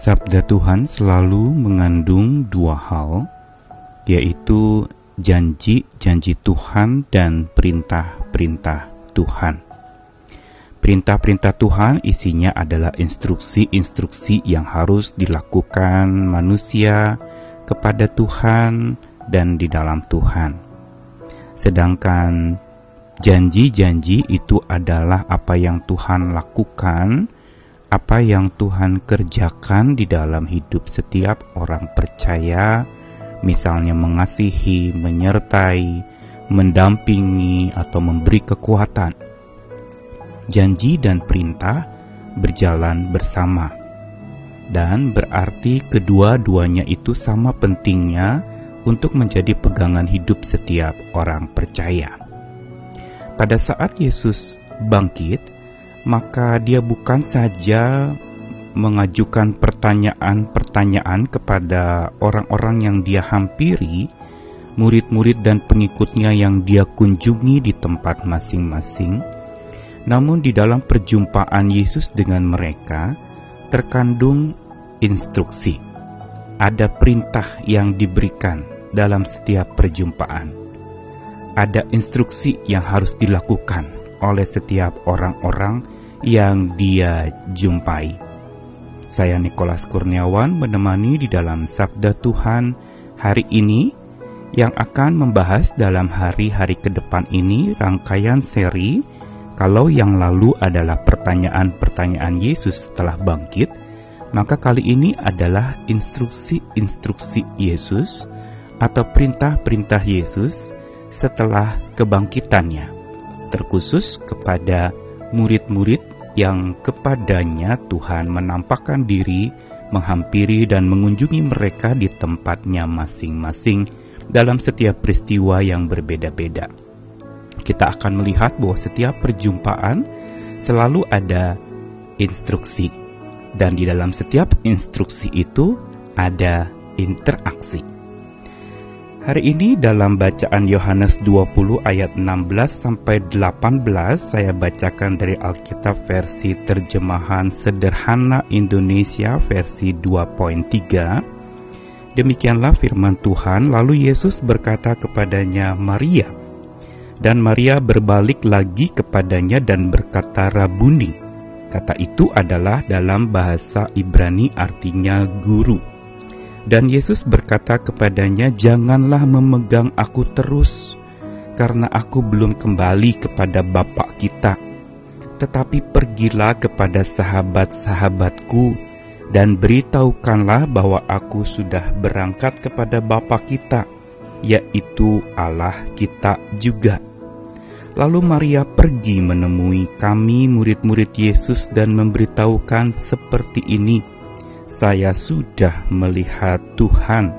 Sabda Tuhan selalu mengandung dua hal, yaitu janji-janji Tuhan dan perintah-perintah Tuhan. Perintah-perintah Tuhan isinya adalah instruksi-instruksi yang harus dilakukan manusia kepada Tuhan dan di dalam Tuhan. Sedangkan janji-janji itu adalah apa yang Tuhan lakukan, apa yang Tuhan kerjakan di dalam hidup setiap orang percaya, misalnya mengasihi, menyertai, mendampingi, atau memberi kekuatan janji dan perintah berjalan bersama, dan berarti kedua-duanya itu sama pentingnya untuk menjadi pegangan hidup setiap orang percaya. Pada saat Yesus bangkit, maka Dia bukan saja mengajukan pertanyaan-pertanyaan kepada orang-orang yang Dia hampiri, murid-murid dan pengikutnya yang Dia kunjungi di tempat masing-masing namun di dalam perjumpaan Yesus dengan mereka terkandung instruksi. Ada perintah yang diberikan dalam setiap perjumpaan. Ada instruksi yang harus dilakukan oleh setiap orang-orang yang dia jumpai. Saya Nikolas Kurniawan menemani di dalam Sabda Tuhan hari ini yang akan membahas dalam hari-hari ke depan ini rangkaian seri kalau yang lalu adalah pertanyaan-pertanyaan Yesus setelah bangkit, maka kali ini adalah instruksi-instruksi Yesus atau perintah-perintah Yesus setelah kebangkitannya, terkhusus kepada murid-murid yang kepadanya Tuhan menampakkan diri, menghampiri dan mengunjungi mereka di tempatnya masing-masing dalam setiap peristiwa yang berbeda-beda kita akan melihat bahwa setiap perjumpaan selalu ada instruksi, dan di dalam setiap instruksi itu ada interaksi. Hari ini dalam bacaan Yohanes 20 ayat 16 sampai 18 saya bacakan dari Alkitab versi terjemahan sederhana Indonesia versi 2.3. Demikianlah firman Tuhan, lalu Yesus berkata kepadanya, "Maria." Dan Maria berbalik lagi kepadanya dan berkata Rabuni. Kata itu adalah dalam bahasa Ibrani artinya guru. Dan Yesus berkata kepadanya, "Janganlah memegang aku terus, karena aku belum kembali kepada Bapak kita. Tetapi pergilah kepada sahabat-sahabatku dan beritahukanlah bahwa aku sudah berangkat kepada Bapak kita, yaitu Allah kita juga." Lalu Maria pergi menemui kami murid-murid Yesus dan memberitahukan seperti ini, saya sudah melihat Tuhan.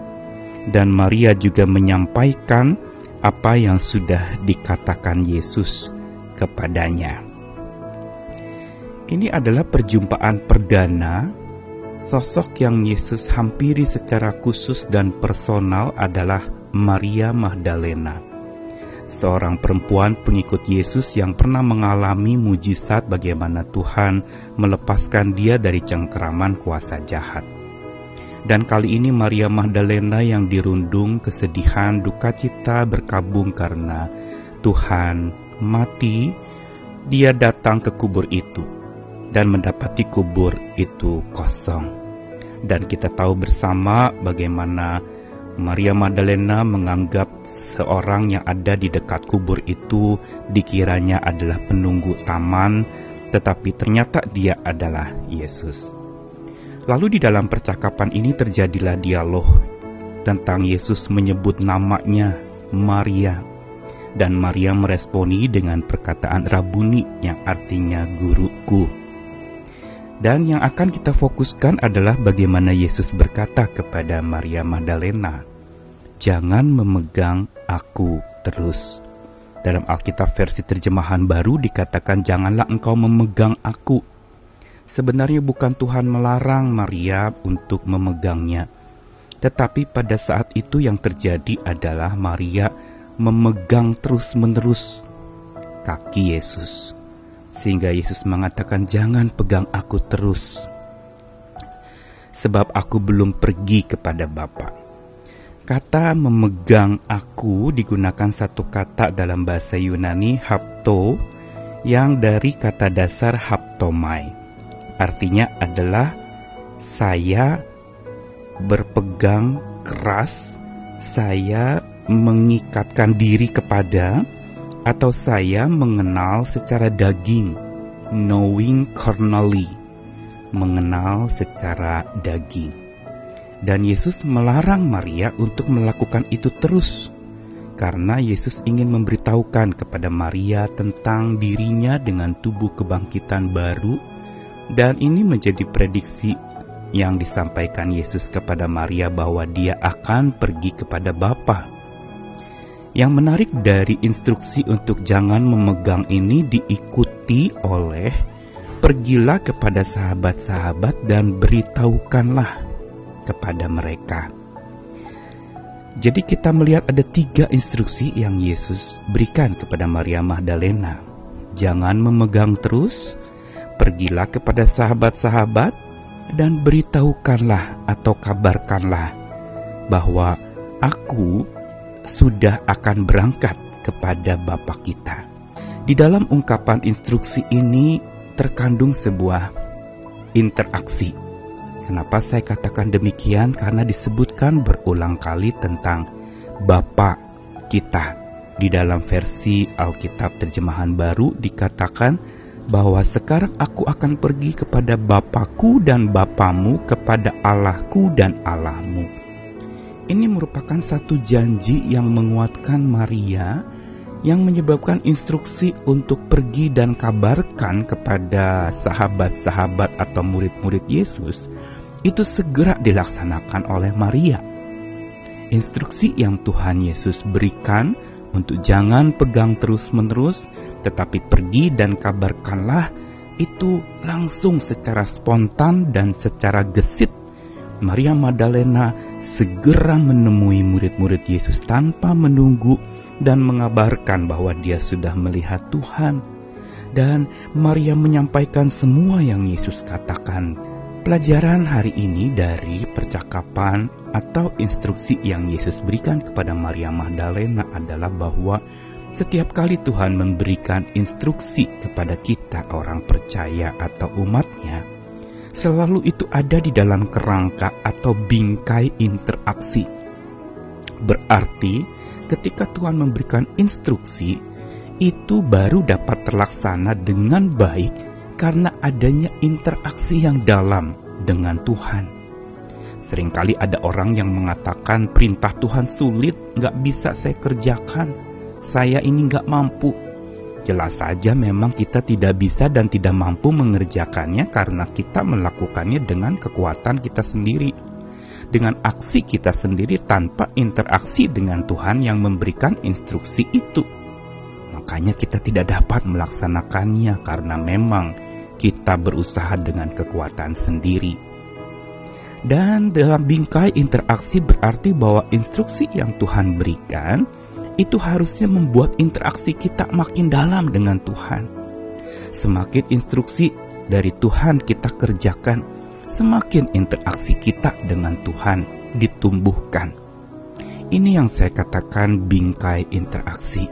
Dan Maria juga menyampaikan apa yang sudah dikatakan Yesus kepadanya. Ini adalah perjumpaan perdana sosok yang Yesus hampiri secara khusus dan personal adalah Maria Magdalena seorang perempuan pengikut Yesus yang pernah mengalami mujizat bagaimana Tuhan melepaskan dia dari cengkeraman kuasa jahat. Dan kali ini Maria Magdalena yang dirundung kesedihan duka cita berkabung karena Tuhan mati, dia datang ke kubur itu dan mendapati kubur itu kosong. Dan kita tahu bersama bagaimana Maria Magdalena menganggap seorang yang ada di dekat kubur itu dikiranya adalah penunggu taman, tetapi ternyata dia adalah Yesus. Lalu di dalam percakapan ini terjadilah dialog tentang Yesus menyebut namanya Maria dan Maria meresponi dengan perkataan Rabuni yang artinya guruku. Dan yang akan kita fokuskan adalah bagaimana Yesus berkata kepada Maria Magdalena, "Jangan memegang aku terus." Dalam Alkitab versi terjemahan baru dikatakan, "Janganlah engkau memegang aku." Sebenarnya bukan Tuhan melarang Maria untuk memegangnya, tetapi pada saat itu yang terjadi adalah Maria memegang terus-menerus kaki Yesus sehingga Yesus mengatakan, "Jangan pegang aku terus." sebab aku belum pergi kepada Bapa. Kata memegang aku digunakan satu kata dalam bahasa Yunani hapto yang dari kata dasar haptomai. Artinya adalah saya berpegang keras, saya mengikatkan diri kepada atau saya mengenal secara daging, knowing carnally, mengenal secara daging. Dan Yesus melarang Maria untuk melakukan itu terus, karena Yesus ingin memberitahukan kepada Maria tentang dirinya dengan tubuh kebangkitan baru, dan ini menjadi prediksi yang disampaikan Yesus kepada Maria bahwa dia akan pergi kepada Bapa. Yang menarik dari instruksi untuk jangan memegang ini diikuti oleh pergilah kepada sahabat-sahabat dan beritahukanlah kepada mereka. Jadi kita melihat ada tiga instruksi yang Yesus berikan kepada Maria Magdalena. Jangan memegang terus, pergilah kepada sahabat-sahabat, dan beritahukanlah atau kabarkanlah bahwa aku sudah akan berangkat kepada Bapa kita. Di dalam ungkapan instruksi ini terkandung sebuah interaksi Kenapa saya katakan demikian? Karena disebutkan berulang kali tentang Bapa kita. Di dalam versi Alkitab terjemahan baru dikatakan bahwa sekarang aku akan pergi kepada Bapakku dan Bapamu, kepada Allahku dan Allahmu. Ini merupakan satu janji yang menguatkan Maria yang menyebabkan instruksi untuk pergi dan kabarkan kepada sahabat-sahabat atau murid-murid Yesus itu segera dilaksanakan oleh Maria. Instruksi yang Tuhan Yesus berikan untuk jangan pegang terus-menerus, tetapi pergi dan kabarkanlah itu langsung secara spontan dan secara gesit. Maria Magdalena segera menemui murid-murid Yesus tanpa menunggu dan mengabarkan bahwa dia sudah melihat Tuhan. Dan Maria menyampaikan semua yang Yesus katakan Pelajaran hari ini dari percakapan atau instruksi yang Yesus berikan kepada Maria Magdalena adalah bahwa setiap kali Tuhan memberikan instruksi kepada kita orang percaya atau umatnya, selalu itu ada di dalam kerangka atau bingkai interaksi. Berarti ketika Tuhan memberikan instruksi, itu baru dapat terlaksana dengan baik karena adanya interaksi yang dalam dengan Tuhan. Seringkali ada orang yang mengatakan perintah Tuhan sulit, nggak bisa saya kerjakan. Saya ini nggak mampu. Jelas saja memang kita tidak bisa dan tidak mampu mengerjakannya karena kita melakukannya dengan kekuatan kita sendiri. Dengan aksi kita sendiri tanpa interaksi dengan Tuhan yang memberikan instruksi itu. Makanya kita tidak dapat melaksanakannya karena memang kita berusaha dengan kekuatan sendiri. Dan dalam bingkai interaksi berarti bahwa instruksi yang Tuhan berikan itu harusnya membuat interaksi kita makin dalam dengan Tuhan. Semakin instruksi dari Tuhan kita kerjakan, semakin interaksi kita dengan Tuhan ditumbuhkan. Ini yang saya katakan bingkai interaksi.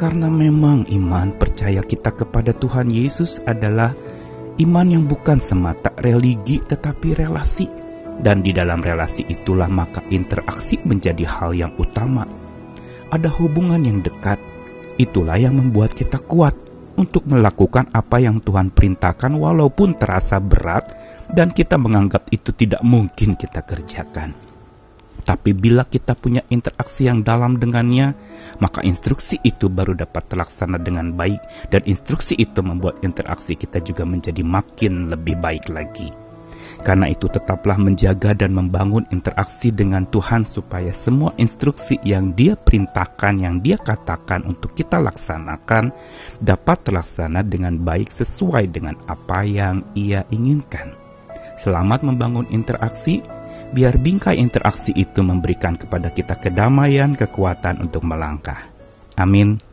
Karena memang iman percaya kita kepada Tuhan Yesus adalah iman yang bukan semata religi tetapi relasi. Dan di dalam relasi itulah maka interaksi menjadi hal yang utama. Ada hubungan yang dekat. Itulah yang membuat kita kuat untuk melakukan apa yang Tuhan perintahkan walaupun terasa berat dan kita menganggap itu tidak mungkin kita kerjakan. Tapi bila kita punya interaksi yang dalam dengannya, maka instruksi itu baru dapat terlaksana dengan baik dan instruksi itu membuat interaksi kita juga menjadi makin lebih baik lagi. Karena itu tetaplah menjaga dan membangun interaksi dengan Tuhan supaya semua instruksi yang dia perintahkan, yang dia katakan untuk kita laksanakan dapat terlaksana dengan baik sesuai dengan apa yang ia inginkan. Selamat membangun interaksi biar bingkai interaksi itu memberikan kepada kita kedamaian, kekuatan untuk melangkah. Amin.